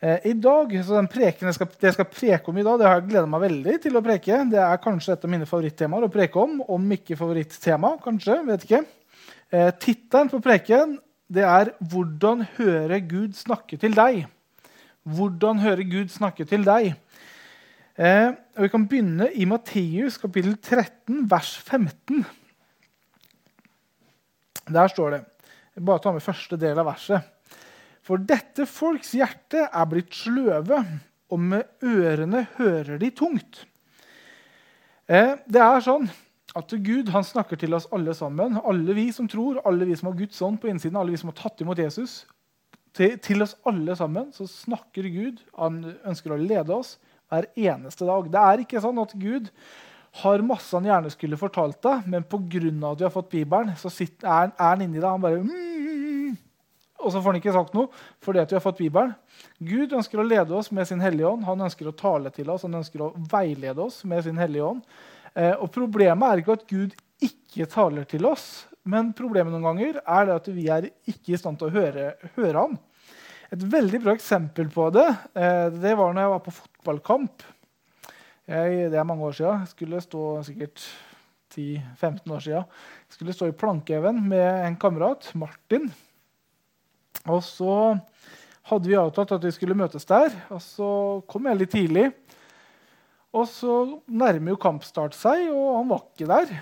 Eh, I dag, så den preken jeg skal, Det jeg skal preke om i dag, det har jeg gleda meg veldig til å preke. Det er kanskje et av mine favorittemaer å preke om. Om ikke favorittema, kanskje. vet ikke. Eh, Tittelen på preken det er 'Hvordan høre Gud snakke til deg'. Hvordan høre Gud snakke til deg. Eh, og Vi kan begynne i Matteus kapittel 13, vers 15. Der står det bare tar med første del av verset. For dette folks hjerte er blitt sløve, og med ørene hører de tungt. Eh, det er sånn at Gud snakker til oss alle sammen. Alle vi som tror, alle vi som har Guds ånd på innsiden, alle vi som har tatt imot Jesus. Til, til oss alle sammen så snakker Gud. Han ønsker å lede oss hver eneste dag. Det er ikke sånn at Gud har masse han gjerne skulle fortalt deg, men pga. at vi har fått Bibelen, så sitter, er, er han inni deg. Han bare mm, Og så får han ikke sagt noe fordi at vi har fått Bibelen. Gud ønsker å lede oss med sin Hellige Ånd. Han ønsker å tale til oss, han ønsker å veilede oss med sin Hellige Ånd. Eh, og Problemet er ikke at Gud ikke taler til oss, men problemet noen ganger er det at vi er ikke i stand til å høre, høre han. Et veldig bra eksempel på det eh, det var når jeg var på fotballkamp. Jeg, det er mange år siden. Jeg skulle stå sikkert 10-15 år siden. Jeg skulle stå i plankeheven med en kamerat, Martin. Og så hadde vi avtalt at vi skulle møtes der. Og så kom jeg litt tidlig. Og så nærmer jo kampstart seg, og han var ikke der.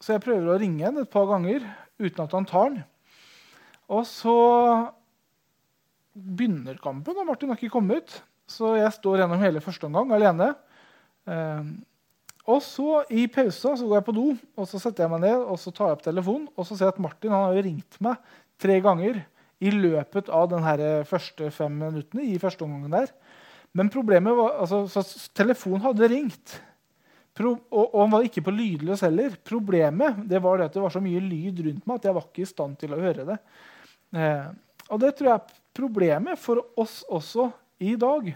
Så jeg prøver å ringe han et par ganger uten at han tar den. Og så begynner kampen, og Martin har ikke kommet. Så jeg står gjennom hele første omgang alene. Eh, og så I pausa så går jeg på do og så setter jeg meg ned og så tar jeg opp telefonen og så ser jeg at Martin har ringt meg tre ganger i løpet av de første fem minuttene. i første omgangen der. Men problemet var, altså, Telefonen hadde ringt, Pro, og, og, han var ikke på lydløs heller. Problemet det var det at det var så mye lyd rundt meg at jeg var ikke i stand til å høre det. Eh, og det tror jeg er problemet for oss også i dag.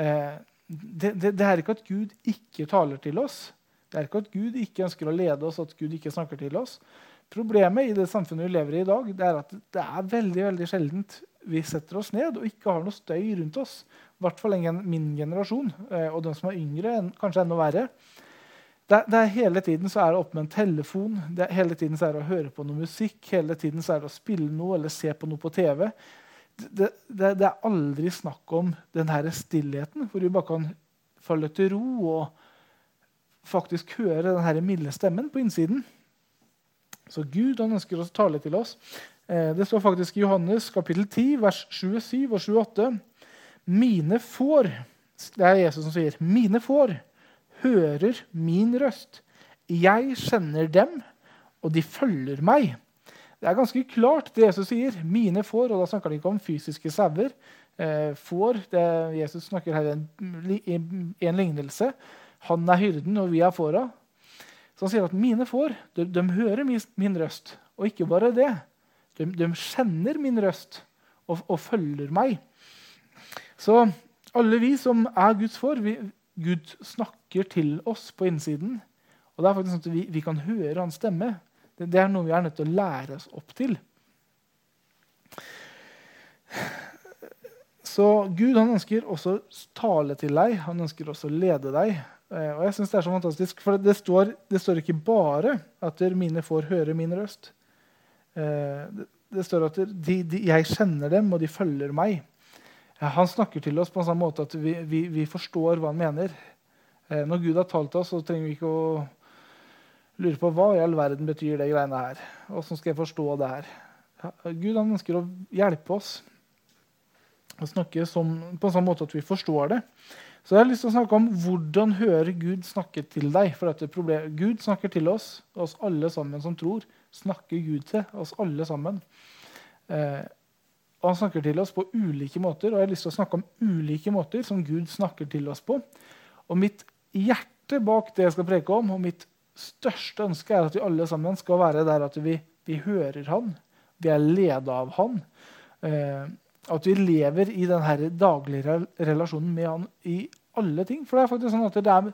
Eh, det, det, det, er ikke at Gud ikke taler til oss. Det er ikke at Gud ikke ønsker å lede oss, at Gud ikke snakker til oss. Problemet i det samfunnet vi lever i i dag, det er at det er veldig veldig sjeldent vi setter oss ned og ikke har noe støy rundt oss. I hvert fall min generasjon, eh, og de som er yngre, kanskje enda verre. Det, er Hele tiden så er det opp med en telefon, det er, hele tiden så er det å høre på noe musikk, hele tiden så er det å spille noe eller se på noe på TV det, det, det, er aldri snakk om den her stillheten, hvor vi bare kan falle til ro og faktisk høre den her milde stemmen på innsiden. Så Gud han ønsker å tale til oss. Eh, det står faktisk i Johannes kapittel 10, vers 27 og 28. Mine får Det er Jesus som sier. Mine får hører min røst. Jeg kjenner dem, og de følger meg. Det er ganske klart, det Jesus sier. Mine får, og da snakker han ikke om fysiske sauer. Eh, får, det Jesus snakker her en, en lignelse. Han er hyrden, og vi er fåra. Så han sier at mine får de, de hører min, min, røst. Og ikke bare det. De, de kjenner min røst og, og, følger meg. Så alle vi som er Guds får, vi, Gud snakker til oss på innsiden. Og det er faktisk sånn at vi, vi kan høre hans stemme. Det er noe vi er nødt til å lære oss opp til. Så Gud han ønsker også å tale til deg, han ønsker også å lede deg. Eh, og jeg synes Det er så fantastisk, for det står, det står ikke bare at mine får høre min røst. Eh, det står at de, de, jeg kjenner dem, og de følger meg. Han snakker til oss på en sånn måte at vi, vi, vi forstår hva han mener. Eh, når Gud har talt oss, så trenger vi ikke å lure på hva i all verden betyr det greiene her. Åssen skal jeg forstå det her? Gud han ønsker å hjelpe oss å snakke som, på en sånn måte at vi forstår det. Så jeg har lyst til å snakke om hvordan hører Gud snakke til deg. For dette problemet. Gud snakker til oss, oss alle sammen som tror. Snakker Gud til oss alle sammen. Eh, og Han snakker til oss på ulike måter, og jeg har lyst til å snakke om ulike måter som Gud snakker til oss på. Og mitt hjerte bak det jeg skal preke om, og mitt største ønske er at vi alle sammen skal være der at vi, vi hører Han. Vi er leda av Han. Eh, at vi lever i denne daglige relasjonen med Han i alle ting. For det er faktisk sånn at det er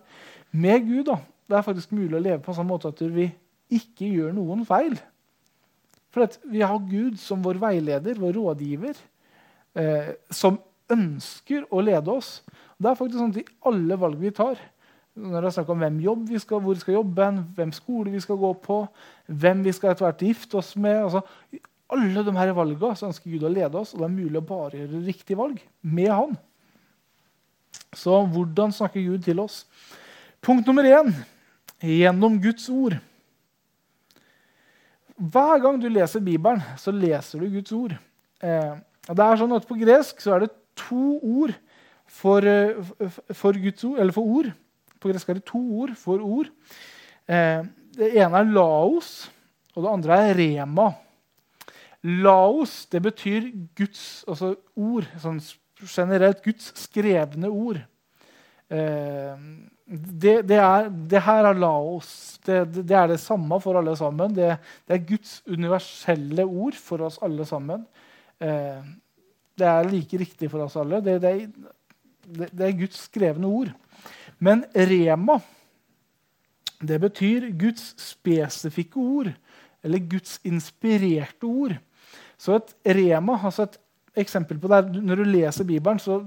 med Gud da, det er faktisk mulig å leve på en sånn måte at vi ikke gjør noen feil. For vi har Gud som vår veileder, vår rådgiver, eh, som ønsker å lede oss. Det er faktisk sånn at I alle valg vi tar, når det er snakk om hvem jobb vi skal, hvor vi skal jobbe, hvem skole vi skal gå på, hvem vi skal etter hvert gifte oss med altså, I alle de her valgene så ønsker Gud å lede oss, og det er mulig å bare gjøre riktig valg med Han. Så hvordan snakker Gud til oss? Punkt nummer én gjennom Guds ord. Hver gang du leser Bibelen, så leser du Guds ord. Eh, det er sånn at På gresk så er det to ord for, eh, for Guds ord, eller for ord. På gresk er det to ord for ord. Eh, det ene er laos, og det andre er rema. Laos det betyr Guds altså ord. Sånn generelt Guds skrevne ord. Eh, det, det, er, det, her er Laos. Det, det, er det samme for alle sammen. Det, er Guds universelle ord for oss alle sammen. Eh, det er like riktig for oss alle. Det, er Guds skrevne ord. Men rema, det betyr Guds spesifikke ord. Eller Guds inspirerte ord. Så et rema, altså et eksempel på det er, Når du leser Bibelen, så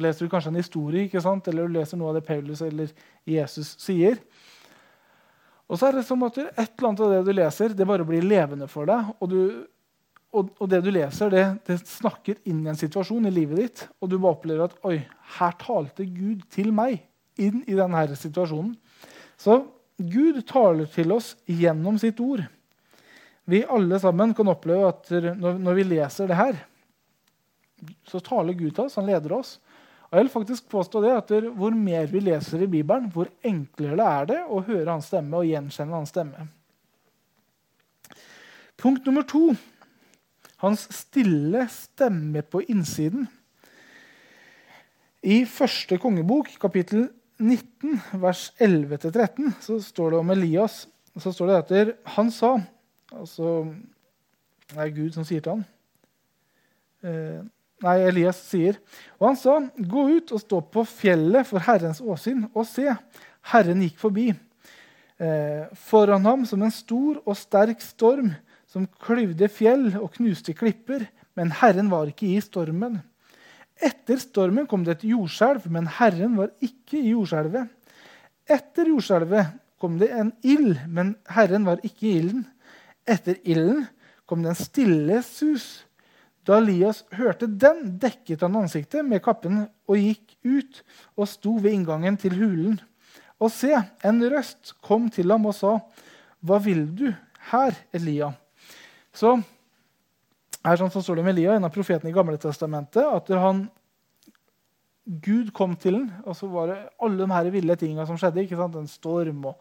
leser du kanskje en historie ikke sant? eller du leser noe av det Paulus eller Jesus sier. Og så er det som at et eller annet av det du leser, det bare blir levende for deg. Og, du, og, og det du leser, det, det, snakker inn i en situasjon i livet ditt. Og du bare opplever at oi, her talte Gud til meg inn i denne situasjonen. Så Gud taler til oss gjennom sitt ord. Vi alle sammen kan oppleve at når, når vi leser det her, så taler Gud til oss, han leder oss. Og jeg vil faktisk påstå det at Hvor mer vi leser i Bibelen, hvor enklere det er det å høre hans stemme og gjenkjenne hans stemme. Punkt nummer to hans stille stemme på innsiden. I første kongebok, kapittel 19, vers 11-13, så står det om Elias. Så står det etter Han sa Altså Det er Gud som sier til ham. Eh, nei, Elias sier. Og han sa, 'Gå ut og stå på fjellet for Herrens åsyn, og se, Herren gikk forbi.' Eh, foran ham som en stor og sterk storm som klyvde fjell og knuste klipper, men Herren var ikke i stormen. Etter stormen kom det et jordskjelv, men Herren var ikke i jordskjelvet. Etter jordskjelvet kom det en ild, men Herren var ikke i ilden. Etter ilden kom det en stille sus. Da Elias hørte den, dekket han ansiktet med kappen og gikk ut og sto ved inngangen til hulen. Og se, en røst kom til ham og sa, 'Hva vil du her, Elia?' Så her sånn så står det med Elia, en av profetene i Gamle Testamentet, at han, Gud kom til ham, og så var det alle de her ville tingene som skjedde. ikke sant? En storm og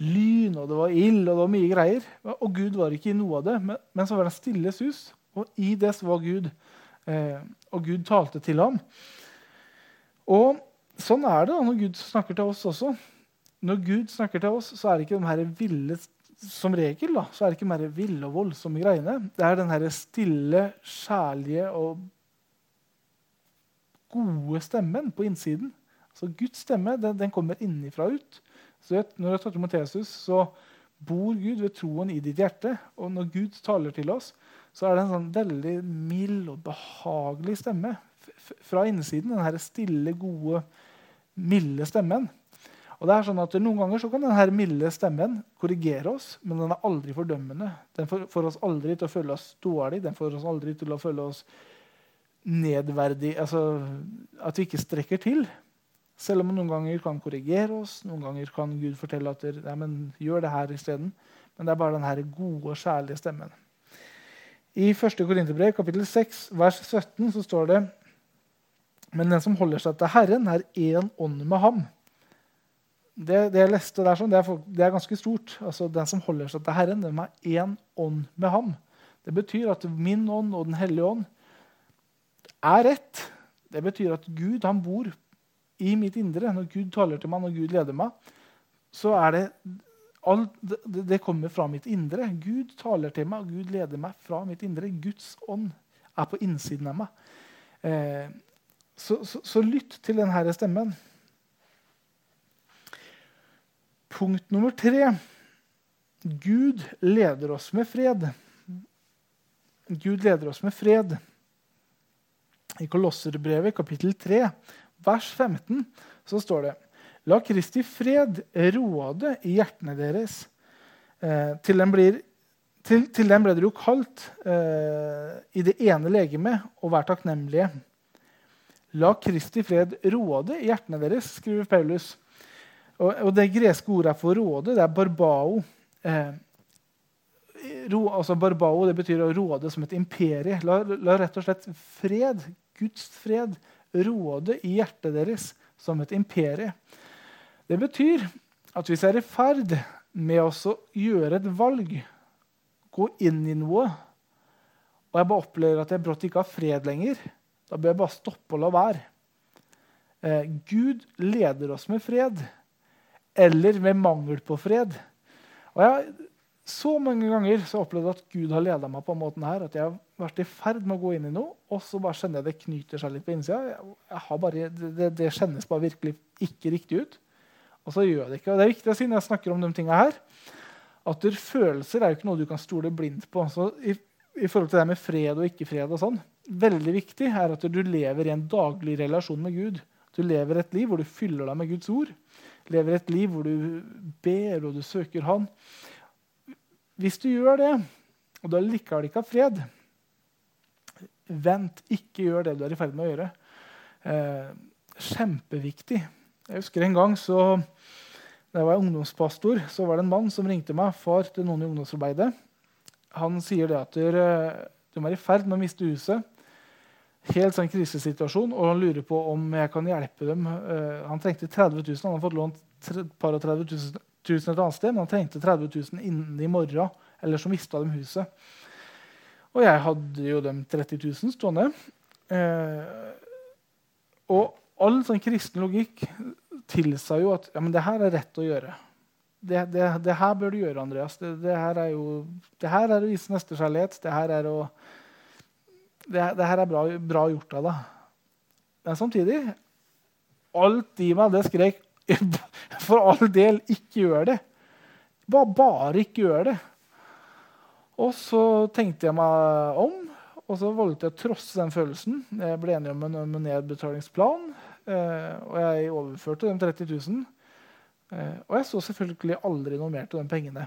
lyn, og det var ild, og det var mye greier. Og Gud var ikke i noe av det, men, men så var det en stille sus. Og i det var Gud. Eh, og Gud talte til ham. Og sånn er det da når Gud snakker til oss også. Når Gud snakker til oss, så er det ikke de her ville som regel da, så er det ikke mer ville og voldsomme greiene. Det er den her stille, kjærlige og gode stemmen på innsiden. Altså Guds stemme den, den kommer innifra ut. Så vet, når du tatt imot Jesus, så bor Gud ved troen i ditt hjerte. Og når Gud taler til oss, så er det en sånn veldig mild og behagelig stemme fra innsiden. Den stille, gode, milde stemmen. Og det er sånn at Noen ganger så kan denne milde stemmen korrigere oss, men den er aldri fordømmende. Den får oss aldri til å føle oss dårlig, den får oss aldri til å føle oss nedverdig, altså at vi ikke strekker til. Selv om man noen ganger kan korrigere oss, noen ganger kan Gud fortelle at ja, men, gjør det her isteden. Men det er bare den gode, og kjærlige stemmen. I 1. Korinterbrev kapittel 6, vers 17 så står det Men den som holder seg til Herren, er én ånd med ham. Det, det jeg leste der, sånn, det, er, det er, ganske stort. Altså, Den som holder seg til Herren, den er én ånd med ham. Det betyr at min ånd og Den hellige ånd er rett. Det betyr at Gud han bor i mitt indre. Når Gud taler til meg, når Gud leder meg, så er det Alt det kommer fra mitt indre. Gud taler til meg, og Gud leder meg fra mitt indre. Guds ånd er på innsiden av meg. Eh, så, så, så, lytt til denne stemmen. Punkt nummer tre. Gud leder oss med fred. Gud leder oss med fred. I Kolosserbrevet kapittel 3, vers 15, så står det La Kristi fred råde i hjertene deres. Eh, til, den blir, til, til, den ble dere jo kalt eh, i det ene legemet, og vær takknemlige. La Kristi fred råde i hjertene deres, skriver Paulus. Og, og Det greske ordet for råde det er barbao. Eh, ro, altså barbao det betyr å råde som et imperie. La, la, rett og slett fred, Guds fred, råde i hjertet deres som et imperie. Det betyr at hvis jeg er i ferd med å gjøre et valg, gå inn i noe, og jeg bare opplever at jeg brått ikke har fred lenger, da bør jeg bare stoppe og la være. Eh, Gud leder oss med fred, eller med mangel på fred. Og jeg, Så mange ganger så opplevd at Gud har leda meg på den måten her, at jeg har vært i ferd med å gå inn i noe, og så bare kjenner jeg det knyter seg litt på innsida. Det, det, kjennes bare virkelig ikke riktig ut. Og så gjør jeg det ikke. Og det er viktig å si når jeg snakker om de tingene her, at følelser er jo ikke noe du kan stole blindt på. Så i, i, forhold til det med fred og ikke-fred og sånn, veldig viktig er at du lever i en daglig relasjon med Gud. Du lever et liv hvor du fyller deg med Guds ord. Lever et liv hvor du ber og du søker Han. Hvis du gjør det, og du allikevel ikke har fred Vent, ikke gjør det du er i ferd med å gjøre. Eh, kjempeviktig. Jeg husker en gang så, da jeg var ungdomspastor, så var det en mann som ringte meg, far til noen i ungdomsarbeidet. Han sier det at de er i ferd med å miste huset. Helt sånn krisesituasjon, og han lurer på om jeg kan hjelpe dem. Eh, han trengte 30 000. Han har fått lånt et par og 30 000, et annet sted, men han trengte 30 000 innen i morgen, eller så mista de huset. Og jeg hadde jo de 30 000 stående. Eh, og all sånn kristen logikk tilsa jo at ja, men det her er rett å gjøre. Det, det, det her bør du gjøre, Andreas. Det, det, her er jo, det her er å vise nestekjærlighet. Det her er, å, det, her er bra, bra, gjort av deg. Men samtidig Alt i meg det skrek for all del, ikke gjør det. Bare, bare ikke gjør det. Og så tenkte jeg meg om, og så valgte jeg å trosse den følelsen. Jeg ble enig om en, om nedbetalingsplan. Eh, og jeg overførte de 30 000. Eh, og jeg så selvfølgelig aldri noe mer til de pengene.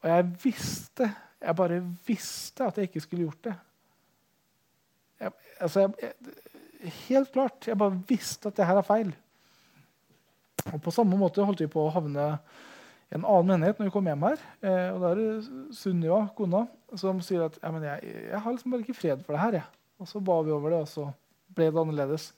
Og jeg visste, jeg bare visste at jeg ikke skulle gjort det. Jeg, altså, jeg, helt klart. Jeg bare visste at det her er feil. Og På samme måte holdt vi på å havne en annen menighet når vi kom hjem her. Eh, og Da er det Sunniva, kona, som sier at ja, jeg, jeg, har liksom bare ikke fred for det her. Jeg. Og så ba vi over det, og så ble det annerledes.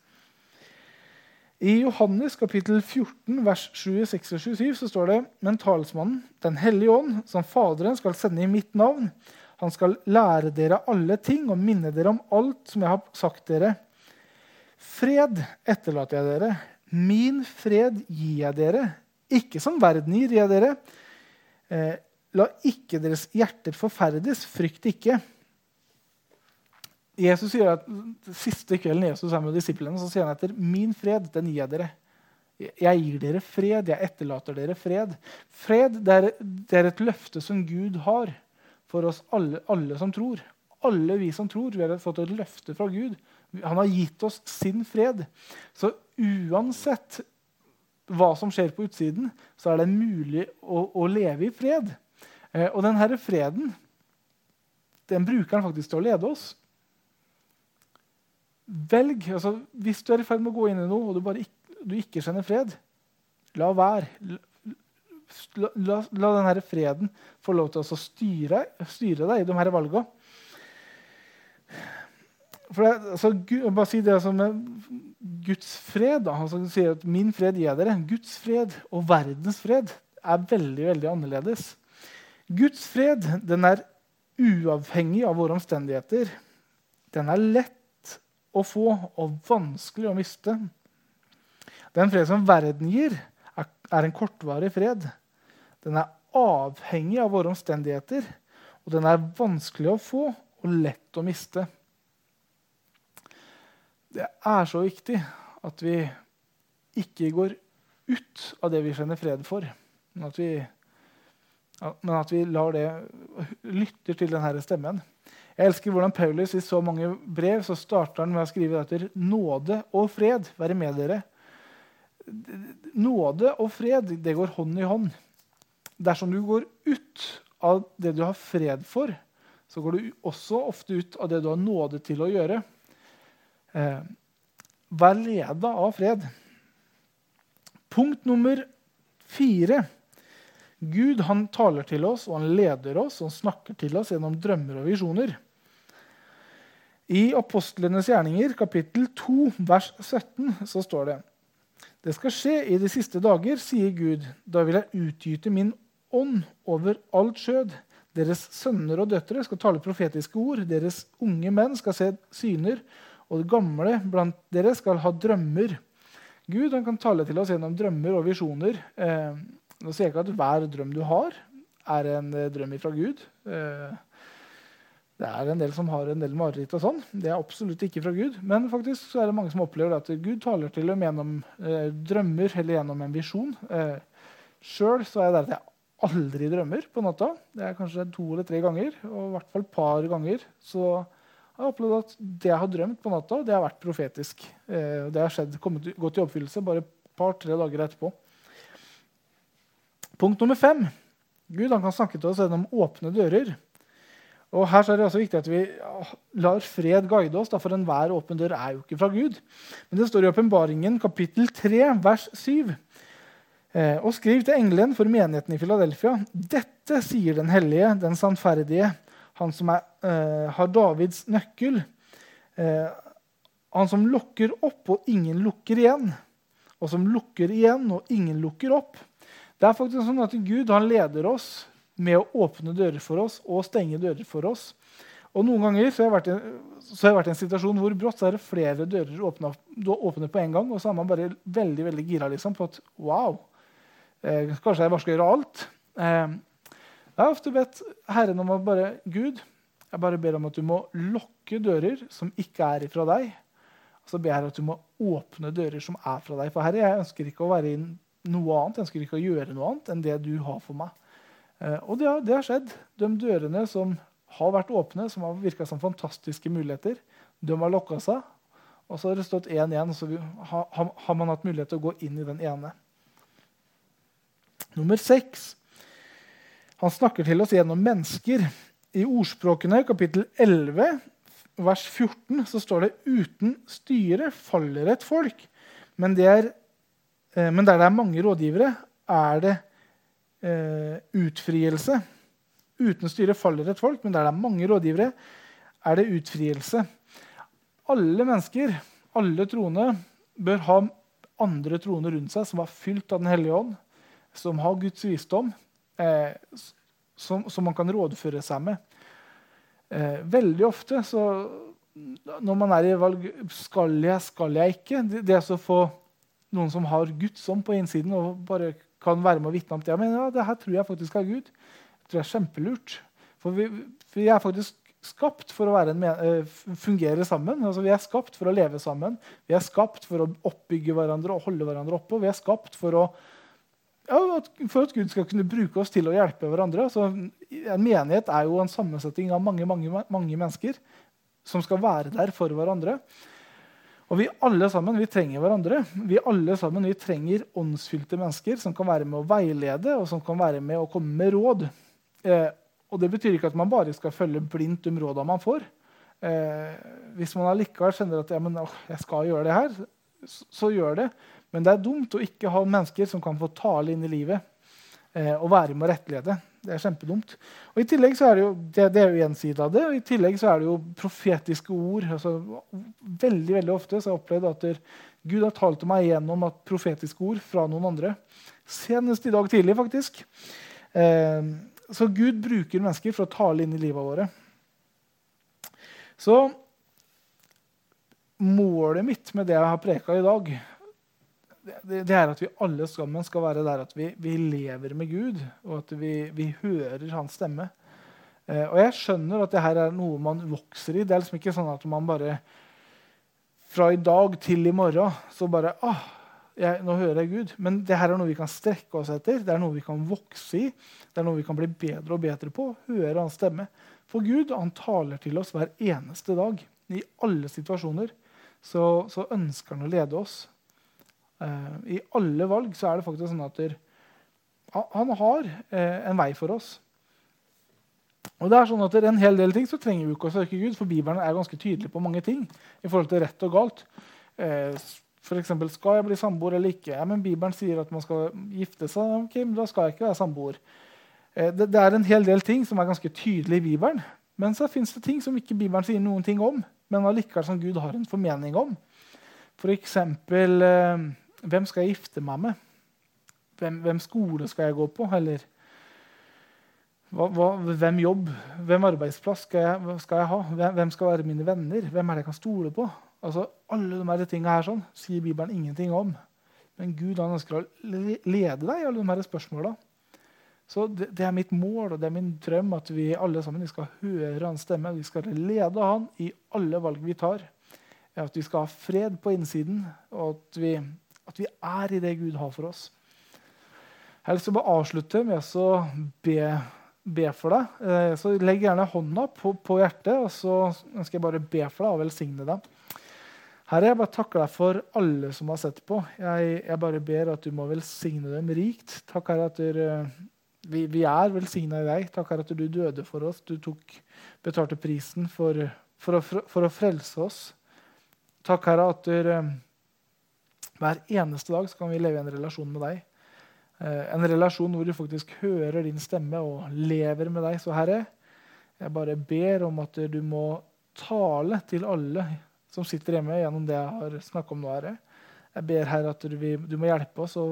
I Johannes kapittel 14, vers 26 og 27 så står det men talsmannen, Den hellige ånd, som Faderen skal sende i mitt navn, han skal lære dere alle ting og minne dere om alt som jeg har sagt dere. Fred etterlater jeg dere. Min fred gir jeg dere. Ikke som verden gir, jeg dere. Eh, la ikke deres hjerter forferdes. Frykt ikke. Jesus sier at Siste kvelden Jesus er med disiplene, så sier han etter min fred den gir jeg dere. Jeg gir dere fred, jeg etterlater dere fred. Fred det er, det er et løfte som Gud har for oss alle, alle, som tror. Alle vi som tror. Vi har fått et løfte fra Gud. Han har gitt oss sin fred. Så uansett hva som skjer på utsiden, så er det mulig å, å leve i fred. Eh, og denne freden den bruker han faktisk til å lede oss. Velg. altså Hvis du er i ferd med å gå inn i noe og du, bare ikke, du ikke kjenner fred, la være. La, la, la denne freden få lov til å styre, styre deg i de her valgene. For det, altså, Gud, bare si det som Guds fred. Da. Altså, han sier at 'min fred gir dere'. Guds fred og verdens fred er veldig veldig annerledes. Guds fred den er uavhengig av våre omstendigheter. Den er lett å få og vanskelig å miste. Den fred som verden gir, er en kortvarig fred. Den er avhengig av våre omstendigheter, og den er vanskelig å få og lett å miste. Det er så viktig at vi ikke går ut av det vi kjenner fred for, men at vi, men at vi det, lytter til denne stemmen. Jeg elsker hvordan Paulus i så mange brev så starter han med å skrive etter nåde og fred være med dere. Nåde og fred det går hånd i hånd. Dersom du går ut av det du har fred for, så går du også ofte ut av det du har nåde til å gjøre. Eh, vær leda av fred. Punkt nummer fire. Gud han taler til oss, og han leder oss og han snakker til oss gjennom drømmer og visjoner. I Apostlenes gjerninger, kapittel 2, vers 17, så står det Det skal skje i de siste dager, sier Gud. Da vil jeg utgyte min ånd over alt skjød. Deres sønner og døtre skal tale profetiske ord. Deres unge menn skal se syner, og det gamle blant dere skal ha drømmer. Gud kan tale til oss gjennom drømmer og visjoner. Eh, nå sier jeg ikke at hver drøm du har, er en eh, drøm fra Gud. Eh, det er en del som har en del mareritt og sånn. Det er absolutt ikke fra Gud. Men faktisk så er det mange som opplever at Gud taler til dem gjennom eh, drømmer eller gjennom en visjon. Eh, Sjøl er jeg der at jeg aldri drømmer på natta. Det er kanskje to eller tre ganger. Og i hvert fall et par ganger. Så jeg har opplevd at det jeg har drømt på natta, det har vært profetisk. Eh, det har skjedd, kommet, gått i oppfyllelse bare et par-tre dager etterpå. Punkt nummer fem. Gud kan snakke til oss gjennom åpne dører. Og her er det også viktig at vi lar fred guide oss, for enhver åpen dør er jo ikke fra Gud. Men det står i Åpenbaringen kapittel 3, vers 7. Eh, og skriv til engelen for menigheten i Filadelfia. Dette sier den hellige, den sannferdige, han som er, uh, har Davids nøkkel. Uh, han som lukker opp, og ingen lukker igjen. Og som lukker igjen, og ingen lukker opp. Det er faktisk sånn at Gud han leder oss med å åpne dører for oss og stenge dører for oss. Og Noen ganger så har, jeg vært i, jeg vært i en situasjon hvor brått så er det flere dører åpna, åpne på en gang. Og så er man bare veldig veldig gira liksom, på at wow, eh, kanskje jeg bare skal gjøre alt. Eh, jeg har ofte bedt Herren om å bare Gud, jeg bare ber om at du må lukke dører som ikke er ifra deg. Og så ber jeg at du må åpne dører som er fra deg. For Herre, jeg ønsker ikke å være i noe annet, jeg ønsker ikke å gjøre noe annet enn det du har for meg. Eh, og det har, det har, skjedd. De dørene som har vært åpne, som har virka som fantastiske muligheter, de har lukka seg. Og så har det stått én igjen, så har, har, man hatt mulighet til å gå inn i den ene. Nummer seks. Han snakker til oss gjennom mennesker. I Ordspråkene, kapittel 11, vers 14, så står det uten styre faller et folk. Men, er, eh, men der det er mange rådgivere, er det eh, utfrielse. Uten styre faller et folk, men der det er mange rådgivere, er det utfrielse. Alle mennesker, alle troende, bør ha andre troende rundt seg som er fylt av Den hellige ånd, som har Guds visdom, eh, som, som, man kan rådføre seg med. Eh, veldig ofte så når man er i valg skal jeg, skal jeg ikke Det, det å få noen som har Guds ånd på innsiden, og bare kan være med å vitne om det. Men ja, det her tror jeg faktisk er Gud. Det tror jeg er kjempelurt. For vi, vi er faktisk skapt for å en, uh, fungere sammen. Altså, vi er skapt for å leve sammen. Vi er skapt for å oppbygge hverandre og holde hverandre oppe. Og vi er skapt for, å, ja, for at Gud skal kunne bruke oss til å hjelpe hverandre. Altså, en menighet er jo en sammensetning av mange, mange, mange mennesker som skal være der for hverandre. Og vi alle sammen vi trenger hverandre. Vi alle sammen vi trenger åndsfylte mennesker som kan være med å veilede og som kan være med å komme med råd. Eh, og Det betyr ikke at man bare skal følge blindt de råda man får. Eh, hvis man allikevel kjenner at ja, men, å, jeg skal gjøre det her, så, så, gjør det. Men det er dumt å ikke ha mennesker som kan få tale inn i livet eh, og være med å rettlede. Det er kjempedumt. Og i tillegg så er Det jo det, det er jo en side av det, og i tillegg så er det jo profetiske ord. Altså, veldig veldig ofte så har jeg opplevd at der, Gud har talt til meg gjennom at profetiske ord fra noen andre. Senest i dag tidlig, faktisk. Eh, så Gud bruker mennesker for å tale inn i livet våre. Så målet mitt med det jeg har preka i dag, det, er at vi alle sammen skal være der at vi, vi lever med Gud, og at vi, vi hører hans stemme. Eh, og jeg skjønner at det her er noe man vokser i. Det er liksom ikke sånn at man bare fra i dag til i morgen så bare ah, jeg, nå hører jeg Gud. Men det her er noe vi kan strekke oss etter. Det er noe vi kan vokse i. Det er noe vi kan bli bedre og bedre på. Høre hans stemme. For Gud han taler til oss hver eneste dag. I alle situasjoner så, så ønsker han å lede oss. Uh, I alle valg så er det faktisk sånn at han har uh, en vei for oss. Og det er sånn at En hel del ting så trenger vi ikke å søke Gud, for Bibelen er ganske tydelig på mange ting. i forhold til rett og galt. F.eks.: for eksempel, skal jeg bli samboer eller ikke? Ja, men Bibelen sier at man skal gifte seg. ok, men Da skal jeg ikke være samboer. Det, er en hel del ting som er ganske tydelig i Bibelen. Men så fins det ting som ikke Bibelen sier noen ting om men allikevel som Gud har en formening om. F.eks.: for eh, Hvem skal jeg gifte meg med? Hvem, hvem skole skal jeg gå på? Eller hva, hva, hvem jobb, hvem arbeidsplass skal jeg, skal jeg ha? Hvem, skal være mine venner? Hvem er det jeg kan stole på? Altså, Alle de tingene her sånn, sier Bibelen ingenting om. Men Gud han ønsker å lede deg i alle de her spørsmåla. Så det, det, er mitt mål og det er min drøm at vi alle sammen vi skal høre hans stemme. Vi skal lede han i alle valg vi tar. At vi skal ha fred på innsiden, og at vi, at vi er i det Gud har for oss. Jeg har lyst til å bare avslutte med å be, be for deg. Eh, så Legg gjerne hånda på, på, hjertet, og så ønsker jeg bare be for deg og velsigne deg. Herre, jeg bare takker deg for alle som har sett på. Jeg, jeg bare ber at du må velsigne dem rikt. Takk, Herre, at du vi, vi er velsigna i deg. Takk Herre, at du døde for oss. Du tok, betalte prisen for, for, å, for, å, frelse oss. Takk, Herre, at du, eh, hver eneste dag kan vi leve i en relasjon med deg. Eh, en relasjon hvor du faktisk hører din stemme og lever med deg. Så Herre, jeg bare ber om at du må tale til alle som sitter hjemme, gjennom det jeg har snakket om nå. Herre. Jeg ber Herre at du, du må hjelpe oss å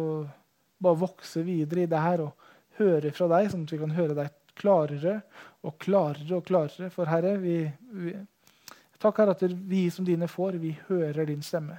bare vokse videre i det her. og høre fra deg, sånn at vi kan høre deg klarere og klarere og klarere. For Herre, vi, vi, takk Herre at vi som dine får, vi hører din stemme.